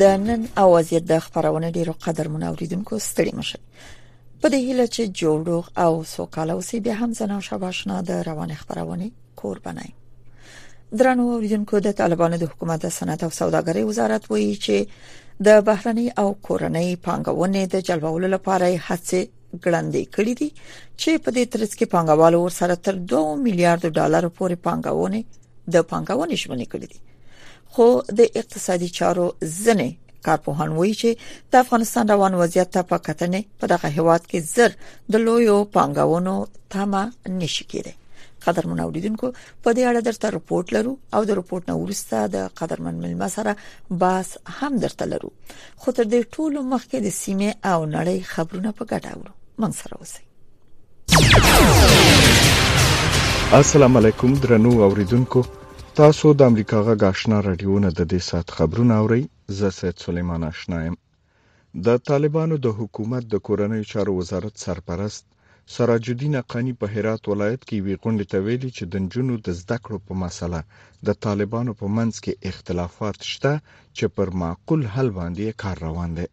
د نن اوازې د خبرونه ډیرو قدر منوریدونکو ستړي مشه په دې هیله چې جوړوغ او سوکاله اوسې به هم زنا شباشنا د روان خبرونه قربانای درنو اوریدونکو د طالبانو د حکومت صنعت او سوداګرۍ وزارت وایي چې د بهرنۍ او کورنۍ پانګونې د جلبولو لپاره هڅې ګړندې کړې دي چې په دې ترڅ کې پانګوالو ورسره تر 2 میلیارډ ډالر پورې پانګونه د پانګونې ژمنې کړې دي خو د اقتصادي چارو ځنې کارپوهان وایي چې د افغانستان روان وضعیت ته په کتنې په دغه هیواد کې زر د لویو پانګونو تمه نشي کېدی قدرمن اوریدونکو په دې اړه درته رپورت لرو او د رپورت نو ورسته د قدرمن ملما سره باس هم درته لرو خو تر دې ټولو مخکې د سیمه او نړۍ خبرونه په ګډه اورو من سره اوسئ السلام علیکم درنو اوریدونکو تاسو د امریکا غږ آشنا رادیو نه د دې سات خبرونه اورئ زه سید سلیمان آشنا یم د طالبانو د حکومت د کورنیو چارو وزارت سرپرست سراج الدین حقاني په هرات ولایت کې یوې غونډې ته ویلي چې د نجونو د زده کړو په مسله د طالبانو په منځ کې اختلافات شته چې پر معقول حل باندې یې کار روان دی.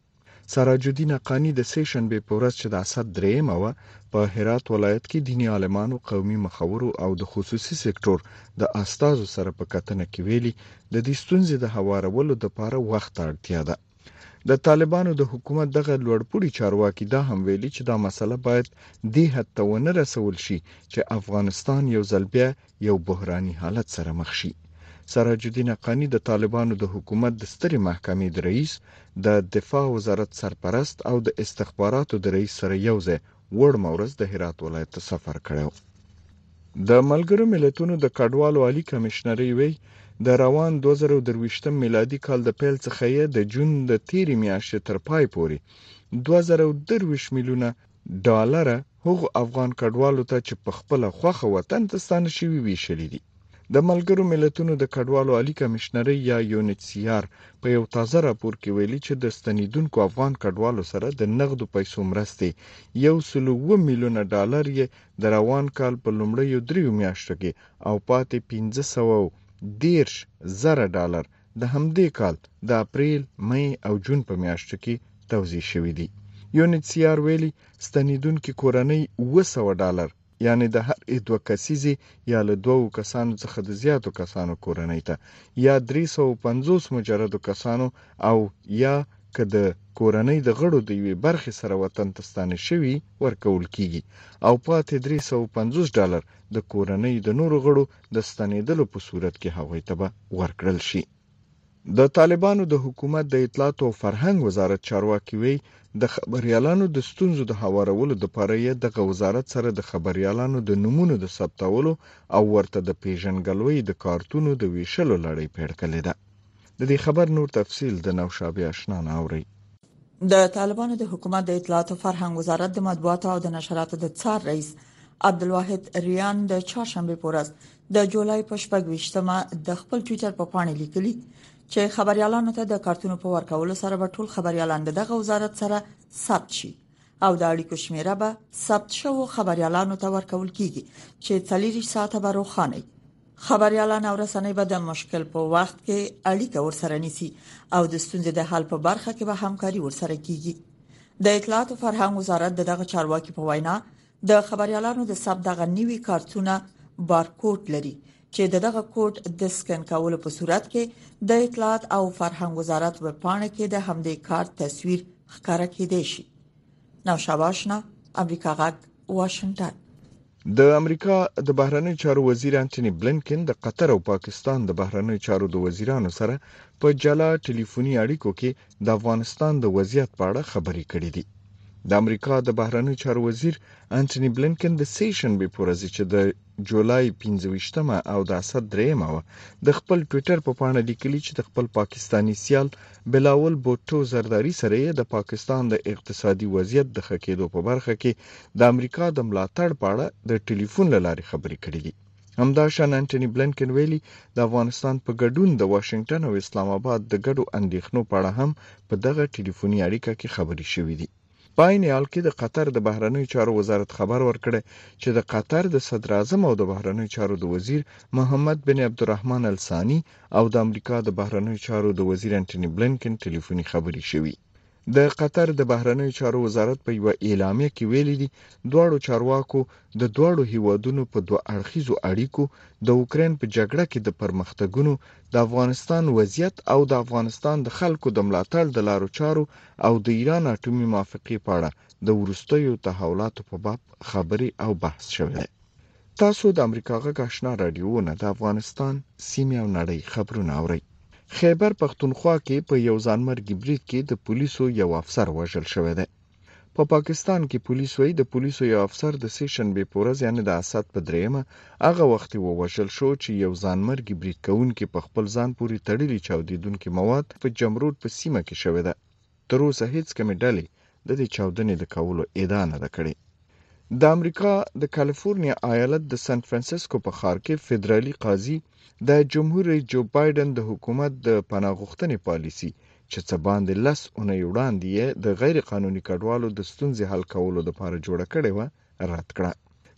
سراج الدین حقاني د سې شنبې په ورځ چې د اسد درېیمه وه په هرات ولایت کې دیني عالمانو، قومي مخورو او د خصوصي سکټور د استازو سره په کتنه کې ویلي د دې ستونزې د هوارولو دپاره وخت ته اړتیا ده. د طالبانو د حکومت دغه لوړپوړي چارواکي دا هم ویلي چې دا مسله باید دې حد ته ونه رسول شي چې افغانستان یو ځل بیا یو بحراني حالت سره مخ شي سراج الدین حقانی د طالبانو د حکومت د سترې محکمې د رئیس د دفاع وزارت سرپرست او د استخباراتو د رئیس سره یو ځای وړمه ورځ د هرات ولایت ته سفر کړی و. د ملګرو ملتونو د کډوالو عالی کمشنرۍ وی د روان 2023 میلادي کال د پیل څخه یې د جون د تیرې میاشتې تر پای پورې 2023 میلیونه ډالر هغو افغان کډوالو ته چې په خپل خوخه وطن ته ستانه شوي ویشلي دي. د ملګرو ملتونو د کډوالو عالي کمشنرۍ یا یونیټ سي آر په یو تازه راپور کې ویلي چې د ستنیدونکو افغان کډوالو سره د نغدو پیسو مرستې یو سل او اووه میلیونه ډالر یې د روان کال په لومړیو دریو میاشتو کې او پاتې پنځه سوه او دېرش زره ډالر د همدې کال د اپریل، مې او جون په میاشتو کې توزیع شوي دي. یونیټ سي آر ویلي ستنیدونکي کورنۍ اووه سوه ډالر یعنی د هر ای دوه کسیزی یا له دوو کسانو څخه د زیاتو کسانو کورنۍ ته یا 350 مجردو کسانو او یا که د کورنۍ د غړو د یوې برخې سره وطن ته ستانه شوي ورکول کیږي او پاتې 350 ډالر د کورنۍ د نورو غړو د ستنېدلو په صورت کې هغوی ته به ورکړل شي. د طالبانو د حکومت د اطلاعات او فرهنګ وزارت چارواکي وی د خبريالانو د ستونزو د هوارولو لپاره یې دغه وزارت سره د خبريالانو د نومونو د ثبتولو او ورته د پیژنګلوۍ د کارتونو د ویشلو لړۍ پیړ کړې ده د دې خبر نور تفصیل د نوشابه اشنا نه اوري د طالبانو د حکومت د اطلاعات او فرهنګ وزارت د مطبوعاتو او د نشراتو د څار رئیس عبدالواحد ریان د چهارشنبه پورز د جولای په شپږ ویشتمه د خپل ټوئیټر په پاڼه لیکلي چې خبريالانو ته د کارتونو په ورکولو سره به ټول خبريالان دغه وزارت سره ثبت شي او د اړیکو شمیره به ثبت شو خبريالانو ته ورکول کیږي چې 40 ساعت به روخانه خبريالان او رسنۍ به د مشکل په وخت کې اړیکه ورسره نیسي او د ستونزې د حل په برخه کې به همکاري ورسره کیږي د اطلاعات او فرهنګ وزارت دغه چارواکي په وینا د خبریالانو د ثبت دغه نوي کارتونه بارکوډ لري چې د دغه کوډ د سکن کولو په صورت کې د اطلاعات او فرهنګ وزارت وب پاڼه کې د همدې کار تصویر ښکاره کېدی شي نو شاباشنا امریکا غږ واشنگټن د امریکا د بهرنیو چارو وزیر انټونی بلینکن د قطر او پاکستان د بهرنیو چارو د وزیرانو سره په جلا ټلیفوني اړیکو کې د افغانستان د وضعیت په اړه خبرې کړې دي. د امریکا د بهرنیو چارو وزیر انټوني بلینکن د سې شنبې په ورځ چې د جولای 15مه او د اسد درېیمه وه د خپل ټویټر په پاڼه لیکلي چې د خپل پاکستاني سیال بلاول بوټو زرداري سره یې د پاکستان د اقتصادي وضعیت د ښه کېدو په برخه کې د امریکا د ملاتړ په اړه د ټلیفون له لارې خبرې کړې دي. همداشان انټوني بلنکن ویلي د افغانستان په ګډون د واشنګټن او اسلام آباد د ګډو اندېښنو په اړه هم په دغه ټلیفوني اړیکه کې خبرې شوې دي. په عین حال کې د قطر د بهرنیو چارو وزارت خبر ورکړی چې د قطر د صدراعظم او د بهرنیو چارو د وزیر محمد بن عبدالرحمن الثاني او د امریکا د بهرنیو چارو د وزیر انټوني بلنکن ټلیفوني خبرې شوي د قطر د بهرنیو چارو وزارت په یوه اعلامیه کې ویلي دي، دواړو چارواکو د دواړو هیوادونو په دوه اړخیزو اړیکو، د اوکراین په جګړه کې د پرمختګونو، د افغانستان وضعیت او د افغانستان د خلکو د ملاتړ د لارو چارو او د ایران اټومي موافقې په اړه د وروستیو تحولاتو په باب خبرې او بحث شوی دی. تاسو د امریکا غږ آشنا رادیو نه د افغانستان سیمې او نړۍ خبرونه اورئ. خیبر پښتونخوا کې په یو ځانمرګي برید کې د پولیسو یو افسر وژل شوی دی. په پا پاکستان کې پولیس وایي د پولیسو یو افسر د سې شنبې په ورځ یعنې د اسد په درېیمه هغه وخت ووژل شو چې یو ځانمرګي برید کوونکي په خپل ځان پورې تړلي چاودېدونکي مواد په جمروډ په سیمه کې شوې ده. تر اوسه هیڅ کومې ډلې د دې چاودنې د کولو ادعا نه ده کړې. د امریکا د کالیفورنیا ایالت د سان فرانسیسکو په ښار کې فدرالي قاضي د جمهور رئیس جو بایډن د حکومت د پناه غوښتنې پالیسي چې څه باندې لس اونۍ وړاندې یې د غیر قانوني کډوالو د ستونزې حل کولو لپاره جوړه کړې وه، رد کړه.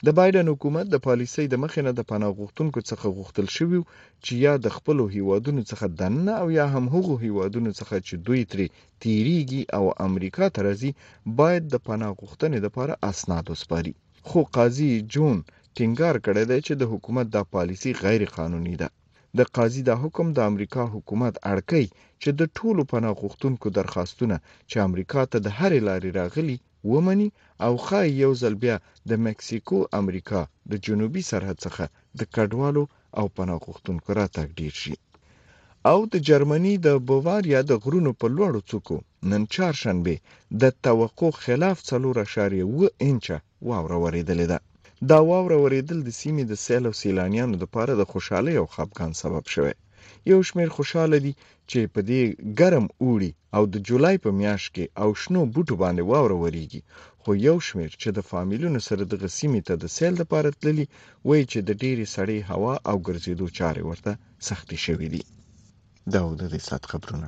د بایډن حکومت د پالیسۍ د مخې نه د پناه غوښتونکو څخه غوښتل شوي و چې یا د خپلو هیوادونو څخه دننه او یا هم هغو هیوادونو څخه چې دوی ترې تیریږي او امریکا ته راځي باید د پناه غوښتنې لپاره اسناد وسپاري خو قاضي جون ټینګار کړی دی چې د حکومت دا پالیسي غیر قانوني ده د قاضي دا حکم د امریکا حکومت اړکۍ چې د ټولو پناه غوښتونکو درخواستونه چې امریکا ته د هرې لارې راغلي ومني او ښايي یو ځل بیا د مکسیکو امریکا د جنوبي سرحد څخه د کډوالو او پناه غوښتونکو راتګ ډیر شي. او د جرمني د بواریا د غرونو په لوړو څوکو نن چهارشنبه د توقع خلاف څلور اعشاریه اووه انچه واوره ورېدلې ده. دا واوره ورېدل د سیمې د سیل او سیلانیانو لپاره د خوشحالۍ او خپګان سبب شوی. یو شمیر خوشاله دي چې په دې ګرم اوړي او د جولای په میاشت کې او شنو بوټو باندې واوره وریږي خو یو شمیر چې د فامیلونو سره د غسیمې ته د سیل لپاره تللی وایي چې د ډېری سړې هوا او ګرځېدو چارې ورته سختې شوې دي دا و د دې سات خبرونه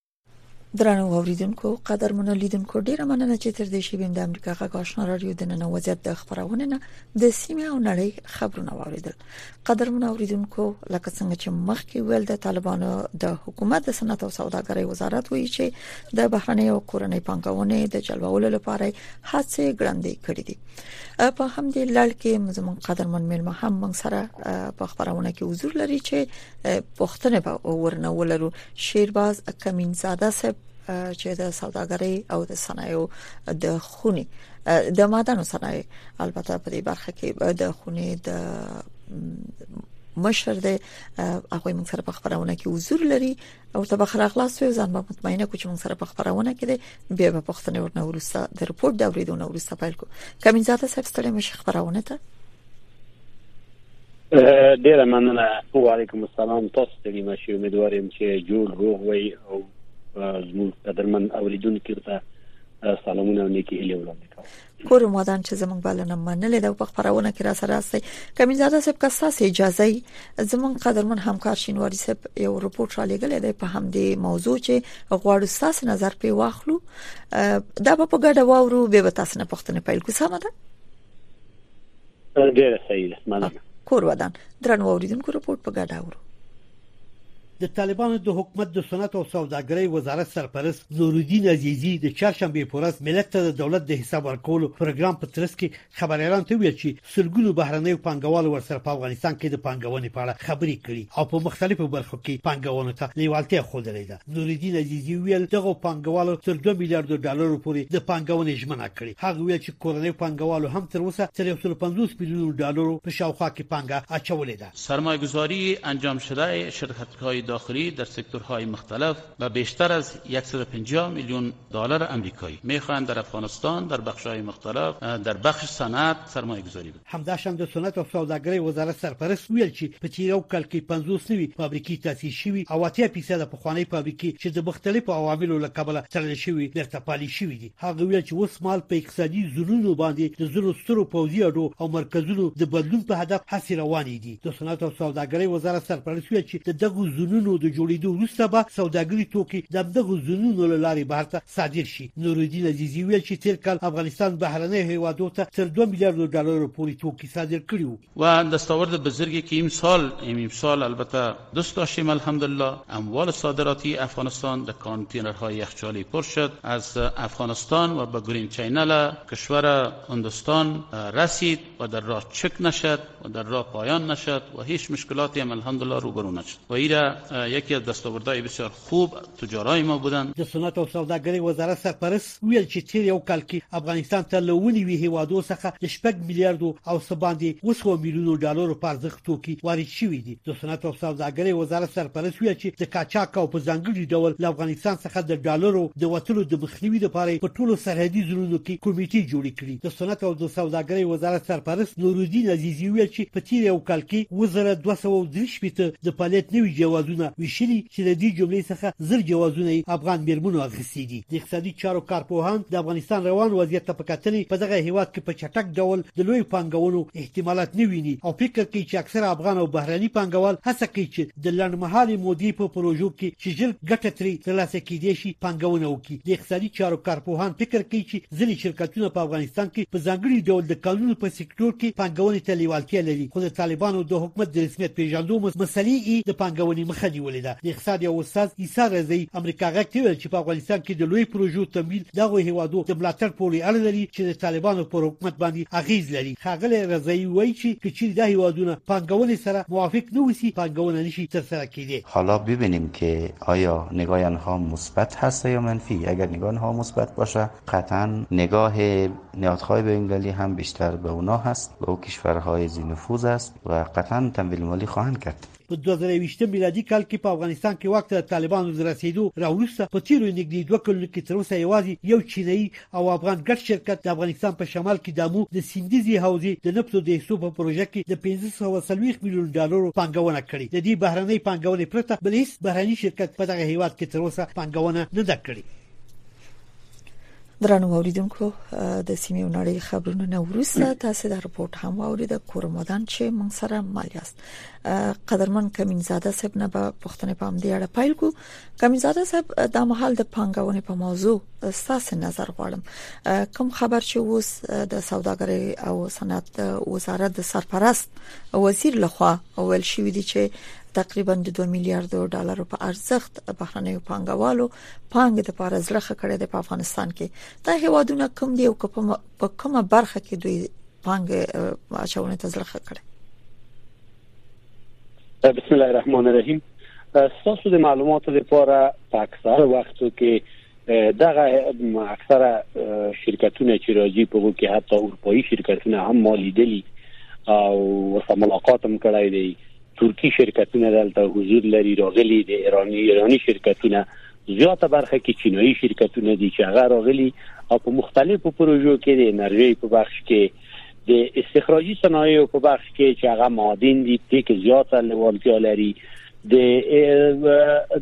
درنو اوریدونکو قدر منو لیدونکو ډیره مننه چې تر دې شیبې د امریکا غږ آشنا رادیو د نن وضعیت د خبرونه نه د سیمه او نړۍ خبرونه واوریدل قدر منو اوریدونکو لکه څنګه چې مخکې ویل د طالبانو د حکومت د صنعت او سوداګرۍ وزارت وایي چې د بهرنۍ او کورنۍ پانګونې د جلبولو لپاره هڅې ګړندې کړې دي په همدې لړ کې زمون قدر من مل هم موږ سره په خبرونه کې حضور لري چې پښتنه به ورنه ولرو شیرباز کمین زاده صاحب چې د سوداګرۍ او د صنایعو د خونې د معدن صنایع البته په دې برخه کې د خونې د مشر دی هغه موږ سره په خبرونه کې حضور لري او ته بخره خلاص یو ځان به مطمئنه کو چې موږ سره په خبرونه کې دی بیا په پښتنه ورنه ورسته د رپورت د اوریدو نو ورسته پیل کو کمینزاده صاحب ستړي مشه خبرونه ته ډیره مننه وعلیکم السلام تاسو ستړي مشي امیدوار یم چې جوړ روغ وي او زموږ قدرمن اوریدونکو ته سلامونه او نیکی هیله وړاندې کوم کور مودان چې زموږ بلنه منلې ده په خبرونه کې را سره استي کمین زاده صاحب که تاسو اجازه یې زموږ قدرمن همکار شینواری صاحب یو رپورت را لګلې ده په همدې موضوع چې غواړو تاسو نظر په واخلو دا په ګډه وورو به تاسو نه پښتنه پیل کوسمه ده ډیره صحیح ده مننه کور ودان درنو اوریدونکو رپورت په ګډه اورو د طالبانو د حکومت د صنعت او سوداګرۍ وزارت سرپرست نورالدین عزیزي د چهارشنبې په ورځ ملت ته د دولت د حساب ورکولو پروګرام په ترڅ کې خبریالان ته ویل چې سلګونو بهرنیو پانګوالو ورسره په افغانستان کې د پانګونې په اړه خبرې کړي او په مختلفو برخو کې پانګونو ته لیوالتیا ښودلې ده نوردین عزیزي ویل دغه پانګوالو تر 2 میلیارډ ډالر پورې د پانګونې ژمنه کړې هغه ویل چې کورنۍ پانګوالو هم تر اوسه تر 150 میلیون ډالر په شاوخوا کې پانګه اچولې ده سرمایه‌گذاری انجام شده شرکت‌های داخلی در سکتورهای مختلف به بیشتر از 150 میلیون دلار آمریکایی میخواهند در افغانستان در بخش‌های مختلف در بخش صنعت سرمایه‌گذاری همداشان د صنعت او سوداګرۍ وزارت سرپرست ویل چې په تیر یو کال کې 50 نوي فابریکې تاسیس شوي او 80 فیصد پخوانۍ فابریکې چې د مختلفو عواملو له کبله تړل شوي بیرته پالي شوي دي هغه ویل چې اوس مال په اقتصادي زونونو باندې د زرو سترو پوځي اډو او مرکزونو د بدلون په هدف هڅې روانې دي د صنعت او سوداګرۍ وزارت سرپرست ویل چې د دغو زونونو د جوړېدو وروسته به سوداګري توکي د دغو زونونو له لارې بهر ته صادر شي نورالدین عزیزي ویل چې تیر کال افغانستان بهرنیو هیوادو ته تر دوه میلیارډو ډالرو پورې توکي صادر کړي وو و دستاورد بزرگی که امسال ایم امسال البته دوست داشتیم الحمدلله اموال صادراتی افغانستان د کانتینرهای یخچالی پر شد از افغانستان و به گرین چینل کشور هندوستان رسید و در راه چک نشد و در راه پایان نشد و هیچ مشکلاتی هم الحمدلله روبرو نشد و ایرا یکی از دستاوردهای بسیار خوب تجارای ما بودند. د صنعت او سوداګرۍ وزارت سرپرست وویل چې تېر یو کال کې افغانستان ته له اووه نوي هېوادو څخه د شپږ میلیاردو او څه باندې اووه سوه میلیونو ډالرو په ارزښت توکي وارد شوي دي. د صنعت او سوداګرۍ وزارت سرپرست وویل چې د قاچاق او په ځانګړي ډول له افغانستان څخه د ډالرو د وتلو د مخنیوي لپاره یې په ټولو سرحدي زونونو کې کمېټې جوړې کړي د صنعت او د سوداګرۍ وزارت سرپرست نورالدین عزیزي ویل چې په تیر یو کال کې اووه زره دوه سوه او درې شپېته د پالیت نوي جوازونه ویشلي چې له دې جملې څخه زر جوازونه یې افغان میرمنو اخیستي دي د اقتصادي چارو کارپوهان د افغانستان روان وضعیت ته په کتنې په دغه هیواد کې په چټک ډول د لویو پانګونو احتمالات نه ویني او فکر کوي چې اکثره افغان او بهرني پانګوال هڅه کوي چې د لنډمهالې مودې په پروژو کې چې ژر ګټه ترې ترلاسه کېدای شي پانګونه وکړي. د اقتصادي چارو کارپوهان فکر کوي چې ځینې شرکتونه په افغانستان کې په ځانګړي ډول د کانونو په سکټور کې پانګونې ته لېوالتیا لري، خو د طالبانو د حکومت د رسمیت پېژاندو مسلې یې د پانګونې مخه نیولې ده. د اقتصاد یو استاد عیسی رضايي امریکا غږ ته وویل چې په افغانستان کې د لویو پروژو تمویل د هغو هېوادو د ملاتړ پورې اړه لري چې د طالبانو پر حکومت باندې اغېز لري. خغل رضی وای چې چې د هیوادونه پنګول سره موافق نه وسی شي نشي سره کیږي حالا ببینیم که آیا نگاه ها مثبت هست یا منفی اگر نگاه ها مثبت باشه قطعا نگاه نهادهای بینگلی هم بیشتر به اونا هست به او کشورهای زی نفوذ است و قطعا تمویل مالی خواهند کرد په دوه زره یوویشت میلادي کال کې په افغانستان کې واک ته د طالبانو د رسېدو راوروسته په تېرو نږدې دوه کلونو کې تر اوسه یوازې یو چینایي او افغان ګډ شرکت د افغانستان په شمال کې د امو د سیندیزې حوزې د نفتو د حصو په پروژه کې د پنځه سوه څلوېښت میلیون ډالرو پانګونه کړې د دې بهرنۍ پانګونې پرته بل هیڅ بهرني شرکت په دغه هیواد کې تر اوسه پانګونه نه ده کړې درنو اوریدونکو د سیمې نړۍ خبرونه نه ورسره تاسو د رپورت هم اوریده کورمدان چې مونږ سره مالیاست قدرمن کمینزاده صاحب نه به پښتنه پام دی اړه پایل کو کمینزاده صاحب د محل د پنګاونې په موضوع ستاسو نظر غواړم کوم خبر چې اوس د سوداګرۍ او صنعت وزارت د سرپرست وزیر لخوا اول شوې دي چې تقریبا د 2 میلیارډ ډالر په ارزښت بهرنیو پانګوالو پانګې لپاره ځلخه کړې ده په افغانستان کې دا هیوادونه کوم دی او په کومه برخه کې دوی پانګه اچونه ته زړه کړي بسم الله الرحمن الرحیم تاسو د معلوماتو لپاره په اکثر وختو کې دغه اکثره شرکتونه چې راځي په وګړي حتی اروپאי شرکتونه هم ما لیدلي او ورسره ملاقات هم کړی دی ترکی شرکتونه دلته حضور لري راغلي دي ایرانی ایرانی شرکتونه زیاته برخه کې چینایي شرکتونه دي چې هغه راغلي او په مختلفو پروژو کې د انرژۍ په بخش کې د استخراجي صنایعو په بخش کې چې هغه معادن دي په کې زیاته لیوالتیا لري د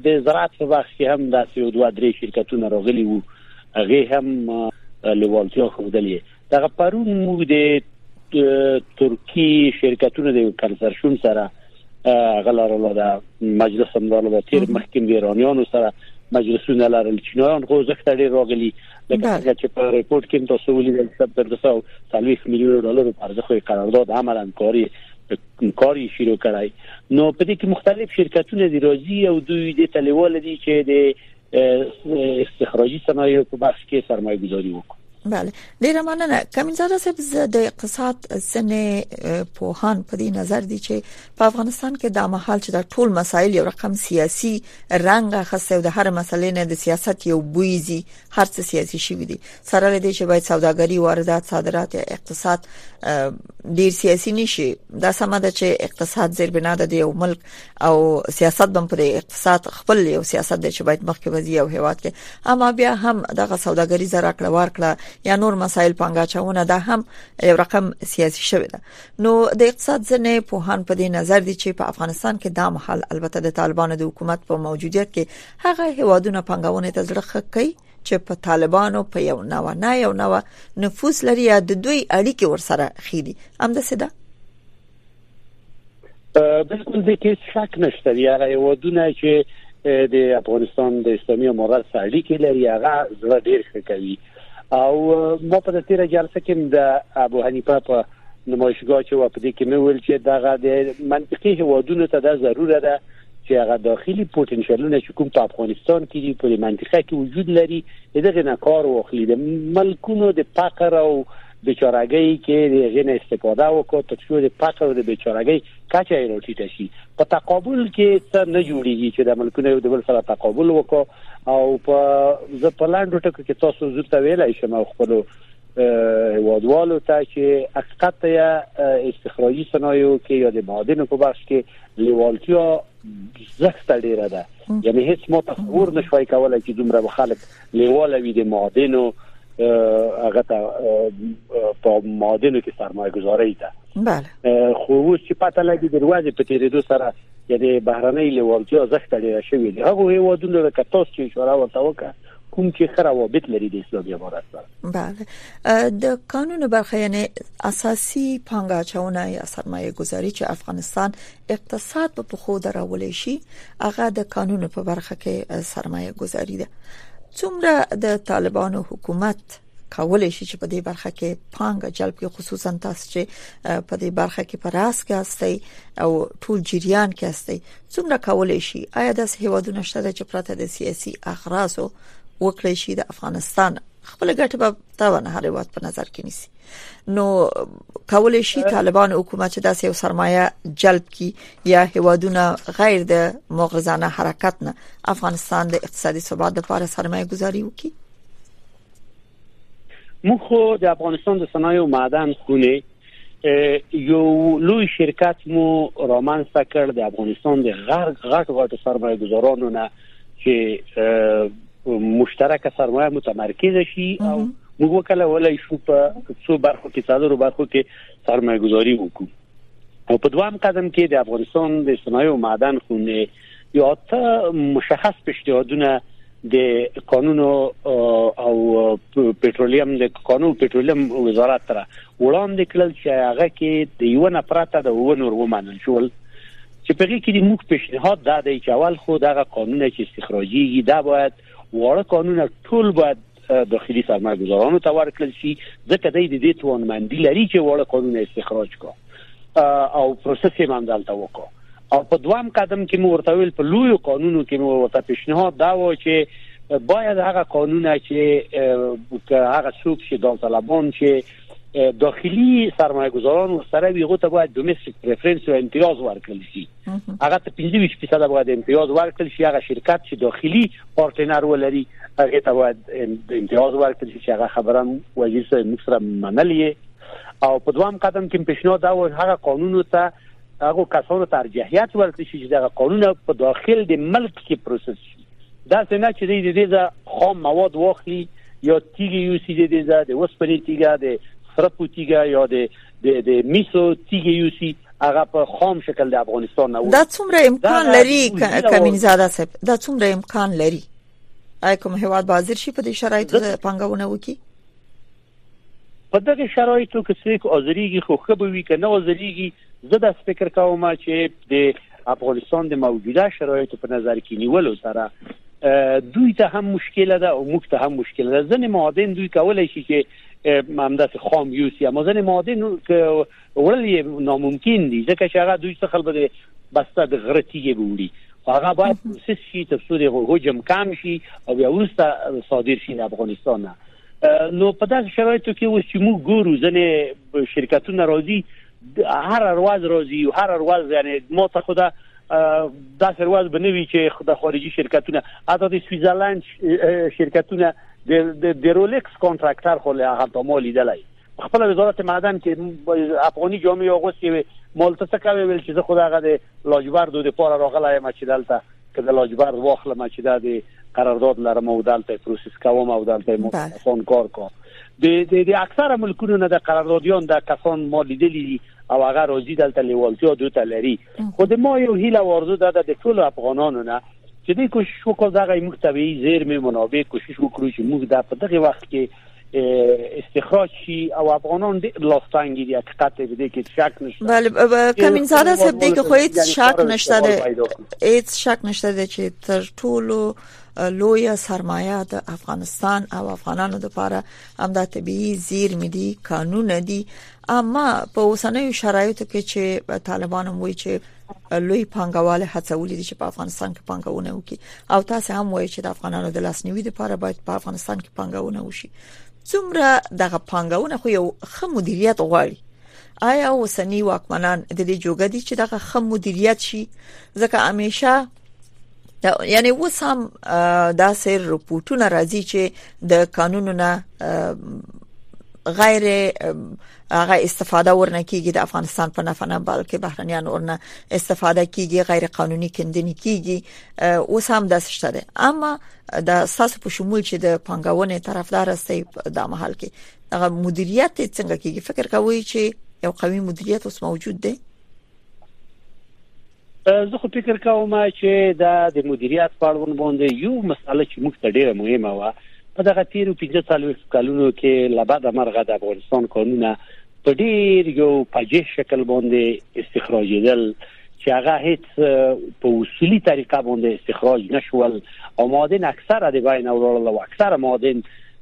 د زراعت په بخش کې هم داسې یو دوه درې شرکتونه راغلي وو هغه هم لیوالتیا خوندلې دغه پرون موږ د ترکی شرکتونو د کنسرشون سره غلارلو دا مجلس هم لرلو تیر مخکې د ایرانیانو سره مجلسونه لرل چې نو ان خو زخت ډیر راغلي لکه چې په ریپورت کې تاسو ولیدل چې تر 240 میلیون ډالر په ارزښت قرارداد عملاً کاری کاری شروع کړای نو په دې کې مختلف شرکتونه دی راځي او دوی د تلیوال دي چې د استخراجي صنایعو په بحث کې سرمایه گذاري وکړو بله ډیره مننه کمینزاده صاحب زه د اقتصاد سنې پوهان په دې نظر دي چې په افغانستان کې د محل چې د ټول مسایل یو رقم سیاسي رنګ اخسته د هر مسلې نه د سیاست یو بویزي هر څه سیاسي شي ودی سره لدی چې باید سوداګري واردات صادرات اقتصاد ډیر سیاسي نشي دا سمه ده چې اقتصاد زیربنا د یو ملک او سیاست بم پر اقتصاد خپل یو سیاست دی چې باید مخکې وځي او هیواد کې اما بیا هم دغه سوداګري زرا کړه ور کړه یا نور مسایل پنګا چونه دا هم یو رقم سیاسي شوی ده نو د اقتصاد ځنې په هان په دې نظر دي چې په افغانستان کې دا محل البته د طالبانو د حکومت په موجودیت کې هغه هیوادونه پنګاونه ته زړه خکې چې په طالبانو په یو نو نه یو نو نفوس لري د دوی اړیکې ورسره خېدي هم د سده بالکل د کې شک نشته دی هغه هیوادونه چې د افغانستان د اسلامي امارت سره اړیکې لري هغه زړه ډیر ښه کوي او ما په تیر جلسه کې د ابو حنیفه په نمایشګاه چې و په دې کې مې ویل چې دغه د منطقي هیوادونو ته دا ضروره ده چې هغه داخلي پوتنشلونه چې کوم په افغانستان کې دي په منطقه کې وجود لري دغه نه کار واخلي د ملکونو د فقر او بیچارګۍ کې د هغې نه استفاده وکړو تر څو د فقر او د بیچارګۍ کچه یې راټیټه شي په تقابل کې څه نه جوړیږي چې د ملکونو یو د بل سره تقابل وکړو او په زه په لاندو ټکو کې تاسو زور ته ویلای شم خپل هوادوالو ته چې حقیقت ته استخراجي صنایعو کې یا د معادنو په بخش کې لیوالتیا زښت ډیره ده یعنی هیڅ مو تصور نشوي کولای چې دومره خلک لیواله وي د معادنو هغه ته په معادنو کې سرمایه گذاري ته بله خو اوس چې پته لګي د ورځې په تیریدو سره یعنی بهرنۍ لیوالتیا زښت ډیره شوې ده هغه هیوادونه د کتاس چې اشاره ورته وکړه کوم چې خره وابط لري د اسلامي امارت سره بله د قانون برخه یعنی اساسي پانګه چونه یا سرمایه گذاري چې افغانستان اقتصاد په پخو درولې شي هغه د قانون په برخه کې سرمایه گذاري ده څومره د طالبانو حکومت کولای شي چې په دې برخه کې پانګه جلب کړي خصوصا تاسو چې په دې برخه کې پر راس کې هستي او ټول جریان کې هستي څومره کولای شي آیا د هیوادونو شته چې پرته د سیاسي اغراضو وکړي شي د افغانستان خپل ګټه به تاونه هر وخت په نظر کې نیسي نو کولای شي طالبان حکومت چې داسې یو سرمایه جلب کی یا هوادونه غیر د مغرضانه حرکت نه افغانستان د اقتصادي ثبات لپاره سرمایه گذاري وکړي موږ خو د افغانستان د صنایع معدن خونه یو لوی شرکت مو رامنځته کړ د افغانستان د غرب غټ غټ سرمایه گذارانو نه چې مشترکه سرمایه متمرکز شي او موږ وکړه ولای شو په څو برخو کې څلورو برخو کې سرمایه گذاري وکړو او په دوام قدم کې د افغانستان د صنایع او معدن خونه یا ته مشخص پیشنهادونه د قانون او پټرولیم د قانون پټرولیم وزارت سره وړاندې کړل چې هغه کې د یو نه پرته د اوه نور ومنل شول چې په هغې کې د موږ پیشنهاد دا دی چې اول خو دغه قانون چې استخراجیږي دا باید واړه قانون ټول باید داخلي سرمایه ګزارانو ته ورکړل شي ځکه دوی د دې توانمندي لري چې واړه قانون استخراج کړي او پروسس یې مامدالته وکړو او په دوام قدم کې مو ورته ویل په لوی قانونو کې مو ورته پیشنهاد دا و چې باید هغه قانونه چې هغه څوک چې داوطلبان چې داخلي سرمایه گذاران سره ویغو ته باید دومستیک پریفرنس او امتیاز ورکړل شي هغه ته 25 فیصد باید امتیاز ورکړل شي هغه شرکت چې داخلي پارټنر ولري هغه ته باید امتیاز ورکړل شي چې هغه خبره وزیر صاحب موږ سره منلې او په دوام قدم کې پیشنهاد دا و هغه قانون ته هغه کسانو ته ارجحیت ورکړي چې دا قانون په داخل د ملک کې پروسس شي دا څنګه چې د دې خام مواد واخلي یا تیږي یو سیده دي د وسپري تیګه د سرپو تیګه یا د د د میسو تیږي یوسی هغه په خام شکل د افغانستان نه دا څومره امکان لري کمین زاده صاحب دا څومره امکان لري آیا کوم هیواد بازر شي په دې شرایطو پنګونه وکي په دغه شرایطو کې څوک حاضرېږي خو خبر وي کنه حاضرېږي زه د فکر کوم چې د افغانستان د موجوده شرایطو په نظر کې نیولو سره دوی ته هم مشکل ده او موږ ته هم مشکل ده ځنې معادن دوی کولای شي چې همداسې خام یوسي اما ځینې ماده نور که وړل یې ناممکن دي ځکه چې هغه دوی څخه به د بسته د غره تیږې به وړي خو هغه باید پروسس شي تر څو د حجم کم شي او بیا وروسته صادر شي د افغانستان نه نو په داسې شرایطو کې اوس چې موږ ګورو ځنې شرکتونه راځي هر ورځ راځي هر ورځ یعنی ماته خو دا دا سرواز به نه وي چې د خارجي شرکتونه حتی د سویزرلند شرکتونه د د رولیکس کانټراکټر خو له هغه مو لیدلای خپل وزارت معدن کې افغاني جامع اغوستي وي مال ته څه کوي ویل چې زه خو دغه د لاجبرد د پاره راغلی ما چې دلته که د لاجبرد واخلم چې دا د قرارداد لرم او دلته پروسس کوم او دلته مو فون کار کوم د د د اکثره ملکونو نه د قراردادیان د کسان ما لیدلی او هغه راځي دلته لیوالتیا دوی ته لري خو د ما یو هیله او ارزو دا ده د ټولو افغانانو نه چې دې کوشش وکړو دغه موږ طبيعي زیرمې منابع کوشش وکړو چې موږ دا په دغه وخت کې استخراج شي او افغانان ډېر لاستانګي دي حقیقت دې دې کې شک نشته بله کمین زاده صاحب دې کې خو هیڅ شک نشته ده هیڅ شک نشته ده چې تر ټولو لوی سرمایه د افغانستان او افغانانو لپاره همدا طبيعي زیرمې دي قانون دي اما په اوسنیو شرایطو کې چې طالبان هم وایي چې لوی پنګواله هڅولې دي چې په افغانستان کې پنګونه وکړي او تاسو هم وایي چې د افغانانو د لاسنیوي لپاره باید په افغانستان کې پنګونه وشي څومره دغه پنګونه خو یو ښه مدیریت غواړي آیا اوسنی واکمنان د دې جوګه دي چې دغه خه مدیریت شي ځکه همیشه یعنی اوس هم دا سیر رپورټونه راځي چې د قانونو نه غیر هغه استفاده ورنه کیږي د افغانستان په نفع نه بلکې بهرنیان ورنه استفاده کیږي غیر قانوني کندنی کیږي اوس هم د شته ده اما د ساس په شمول چې د پنګاونې طرفدار استي د محل کې هغه مدیریت څنګه کیږي فکر کوي چې یو قوي مدیریت اوس موجود دی زه خو فکر کوم چې دا د مدیریت په اړوند باندې یو مسله چې موږ ته ډیره مهمه و په دغه تیرو 45 کلونو کې لبد مرغه د افغانستان قانونه په ډیر یو پجه شکل باندې استخراجیدل چې هغه هیڅ په اصولي طریقه باندې استخراج نشول او مادن اکثره د بین اورل او اکثره مادن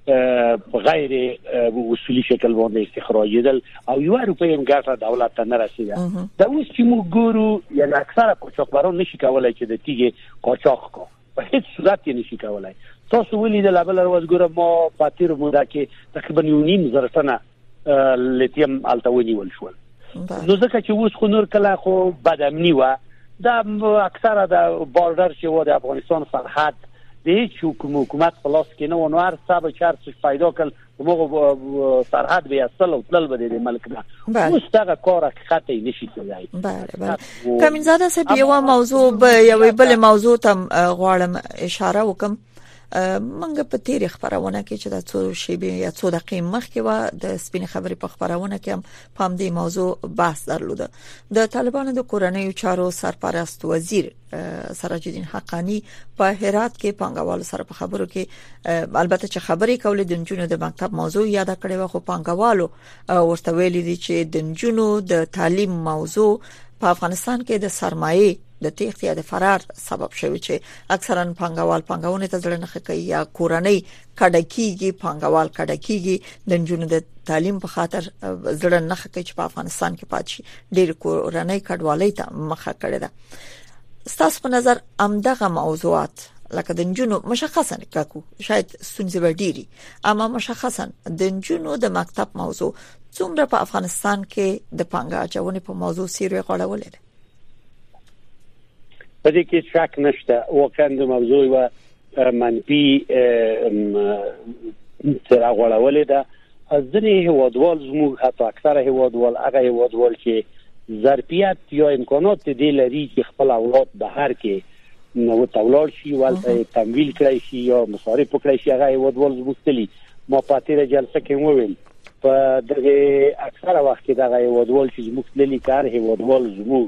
په غیر اصولي شکل باندې استخراجېدل او یو روپۍ هم ګټه دولت ته نه رسیده دا اوس چې موږ ګورو یا اکثره قاچاقبران نشي کولای چې د تیږې قاچاق کو په هیڅ صورت یې نشي کولای تاسو ولې د لبل ورځ ګوره ما په تیر موده کې تقریبا یو نیم زر ټنه لیتیم الته ونیول شول نو ځکه چې اوس خو نور کله خو بد امني و دا اکثره د بارډر چې و د افغانستان سرحد د هیڅ حکومت حکومت په لاس کې نه و نو هر څه به چار څه پیدا کړ موږ سرحد به اصل او تل به د ملک نه بله. اوس دغه کار حقیقت یې نشي کولای بله بله کمینزاده صاحب یو موضوع به یو بل موضوع ته غواړم اشاره وکم منګه په تیرې خبرونه کې چې د څو شیبې یا څو دقیقې مخکې و د سپین خبرې په خبرونه کې هم پام دې موضوع بحث درلود د طالبانو د کورنۍ چارو سرپرست وزیر سراج الدین حقانی په هرات کې پنګوال سره په خبرو کې البته چې خبرې کولې د جنونو د مکتب موضوع یاد کړې و خو پنګوالو ورته ویلي دي چې د جنونو د تعلیم موضوع په افغانستان کې د سرمایه د تېښتې یا د فرار سبب شوی چې اکثرا پنګوال پنګونه ته ځړنه کوي یا کورنۍ کډه کیږي پنګوال کډه کیږي د جنونو د تعلیم په خاطر ځړنه نه کوي چې په افغانستان کې پاتې شي ډېر کورنۍ کډوالۍ ته مخه کړې ده ستاسو په نظر امدغه موضوعات لکه د جنونو مشخصا کاکو شاید ستونزې به ډېری اما مشخصا د جنونو د مکتب موضوع څومره په افغانستان کې د پنګا چاونې په موضوع سیروي غړولې ده په دې کې شک نشته واقعا د موضوع و منفي تر غوړولې ده ځینې هوادوال زموږ حتی اکثره هوادوال هغه هوادوال چې ظرفیت یا امکانات دې لري چې خپل اولاد بهر کې نو تولار شي ولته تمویل کړی شي یا مصارف کړی شي هغه هوادوال زموږ تلی ما پاتې جلسه کې وویل په دغه اکثره وخت کې دغه هیوادوال چې زموږ تللی کار هیوادوال زموږ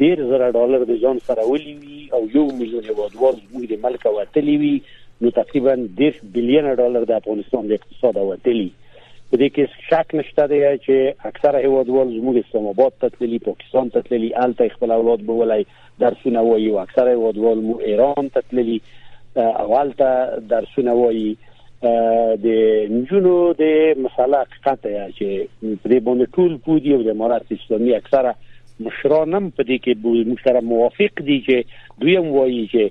ډیر زره ډالر د ځان سره ولي وي او یو میلیون هیوادوال زموږ د ملک وتلی وي نو تقریبا 10 بلیون ډالر د افغانستان د اقتصاد وتلی په دې کې شک نشته دی چې اکثره هیوادوال زموږ اسلام آباد ته تللی پاکستان ته تللی الته خپل اولاد بولای درسونه وایي او اکثره هیوادوال مو ایران ته تللي او هلته درسونه وایي د نجونو د مسله حقیقت دی چې په دې باندې ټول پودي او د امارات اسلامي اکثره مشرانم په دې کې موږ سره موافق دي چې دوی هم وایي چې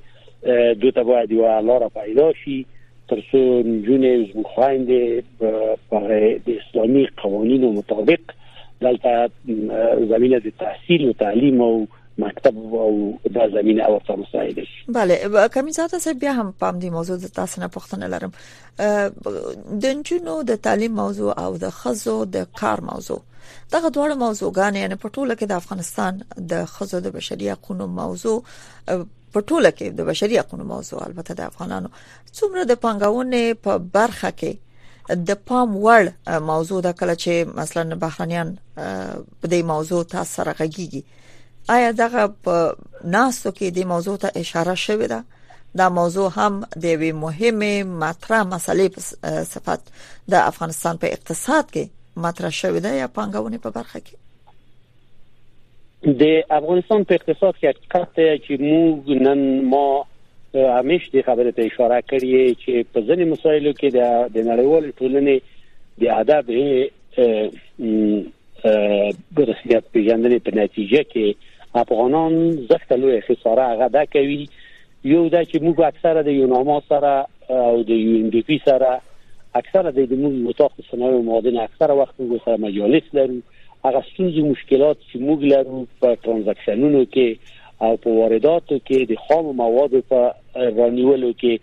دوی ته باید یو لار پیدا شي ترڅو نجونې زموږ خويندې په اسلامي قوانینو مطابق دلته زمينه د تحصیل او تعلیم او مکتب او دا زمينه او تاسو مساعد شي بله کمیزاده صاحب بیا هم پام دی موضوع د تاسو نه پوښتنه لرم د جنونو د تعلیم موضوع او د خزو د کار موضوع دغه دواړه موضوعګان یعنی په ټوله کې د افغانستان د خزو د بشري حقوقو موضوع په ټوله کې د بشري حقوقو موضوع البته د افغانانو څومره د پنګاونې په برخه کې د پام وړ موضوع ده کله چې مثلا بهرنیان په دې موضوع تاسو سره غږیږي آیا دغه په ناسو کې د موضوع ته اشاره شوې ده دا موضوع هم د وی مهمه مطرح مسلې په صفت د افغانستان په اقتصاد کې مطرح شوې ده یا پنګاونې په برخه کې د افغانستان په اقتصاد کې حقیقت دی چې موږ نن ما همیش د خبرې ته اشاره کړې چې په ځینې مسایلو کې د نړیوال ټولنې د ادب د رسمیت پیژندنې په نتیجه کې افغانان زښت لوی خساره هغه دا کوي یو دا چې موږ اکثره د یوناما سره او د یو ان ډي پي سره اکثره د موږ اتاق صنایع معادن اکثره وخت موږ سره مجالس لرو هغه ستونزې مشکلات چې موږ لرو په ترانزاکشنونو کې او په وارداتو کې د خام مواد په رانیولو کې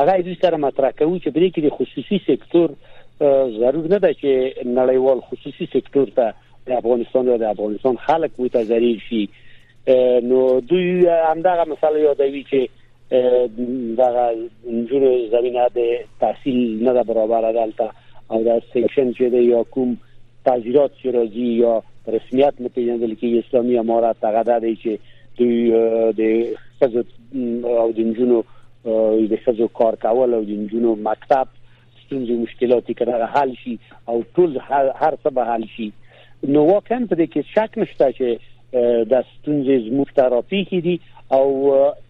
هغه دوی سره مطرح کوي چې بلکې د خصوصي سکتور ضرور نه ده چې نړیوال خصوصي سکتور ته د افغانستان یا د افغانستان خلک متضرر شي نو دوی همدغه مثال یادوي چې دغه جنو زمينه د تحصیل نه ده برابر دلته او دا سیکشن چې دی یا کوم تاجرات چې راځي یا رسمیت نه پیژندل کې اسلامي امارات هغه دا دی چې دوی د خزو او د جنو د خزو کار کول او د جنو مکتب ستونزې او مشکلات یې که دغه حل شي او ټول هر هر څه به حل شي نو واقعا په دې کې شک نشته چې د ستونزې زموږ ته راپیښې دي او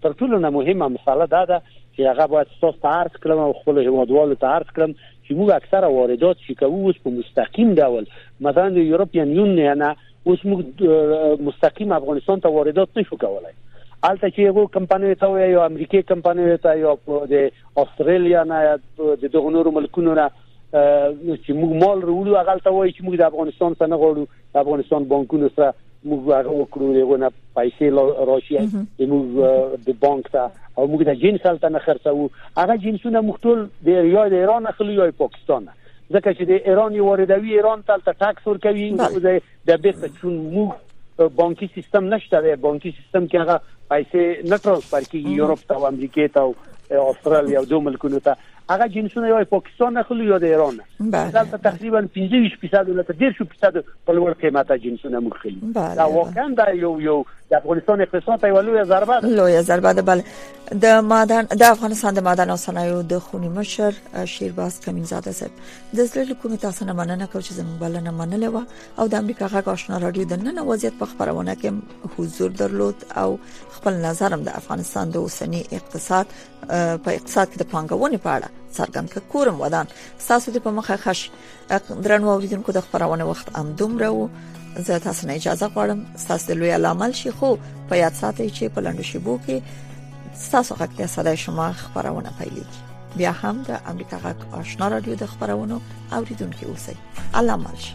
تر ټولو نه مهمه مسله دا ده چې هغه باید تاسو ته عرض کړم او خپل هیوادوالو ته عرض کړم چې موږ اکثره واردات چې کوو اوس په مستقیم ډول مثلا د یورپین یونین نه اوس موږ مستقیم افغانستان ته واردات نشو کولای البته چې یو کمپنۍ ته وي یا امریکای کمپنۍ ته یا د استرالیا نه یا د دغه نورو ملکونو نه چې موږ مال وروړو هغه ته وایي چې موږ د افغانستان څخه نه غواړو د افغانستان بانکونو سره موږ هغه وکړو یو نه پیسې راشي چې موږ د بانک ته او موږ د جنس هلته نه خرڅو هغه جنسونه موږ ټول د یا د ایران اخلو یا پاکستان ځکه چې د ایران یې واردوي ایران ته هلته ټکس ورکوي نو د د بیرته چون موږ بانکي سیستم نشته دی بانکي سیستم کې هغه پیسې نه ترانسفر کیږي یورپ ته او امریکا ته او استرالیا او دوه ملکونو ته هغه جنسونه یو پاکستان اخلي یا د ایران دا تقریبا 25% نه تر 10% په لوړ قیمت جنسونه موږ خلي دا واقعا دا یو یو د افغانستان اقتصاد ته یو لوی ضربه ده لوی ضربه ده بل د مادان د افغانستان د مادان او صنایعو د خونی مشر شیرباز کمینزاده صاحب د زړه کومه تاسو نه مننه کوم چې زموږ بلنه منلې و او د امریکا غږ آشنا رادیو د نن وضعیت په خبرونه کې حضور درلود او خپل نظرم د افغانستان د اوسنی اقتصاد په اقتصاد کې د پانګونې په اړه څرګند کړ کورم ودان تاسو دې په مخه خش درنو اوریدونکو د خبرونه وخت ام دومره وو زه تاسو نه اجازه غواړم تاسو د لوی علامل شي خو په یاد ساتئ چې په لندو شیبو کې تاسو غږ ته صداي شما خبرونه پیلېږي بیا هم د امریکا غږ آشنا رادیو د خبرونو اوریدونکو اوسئ علامل شي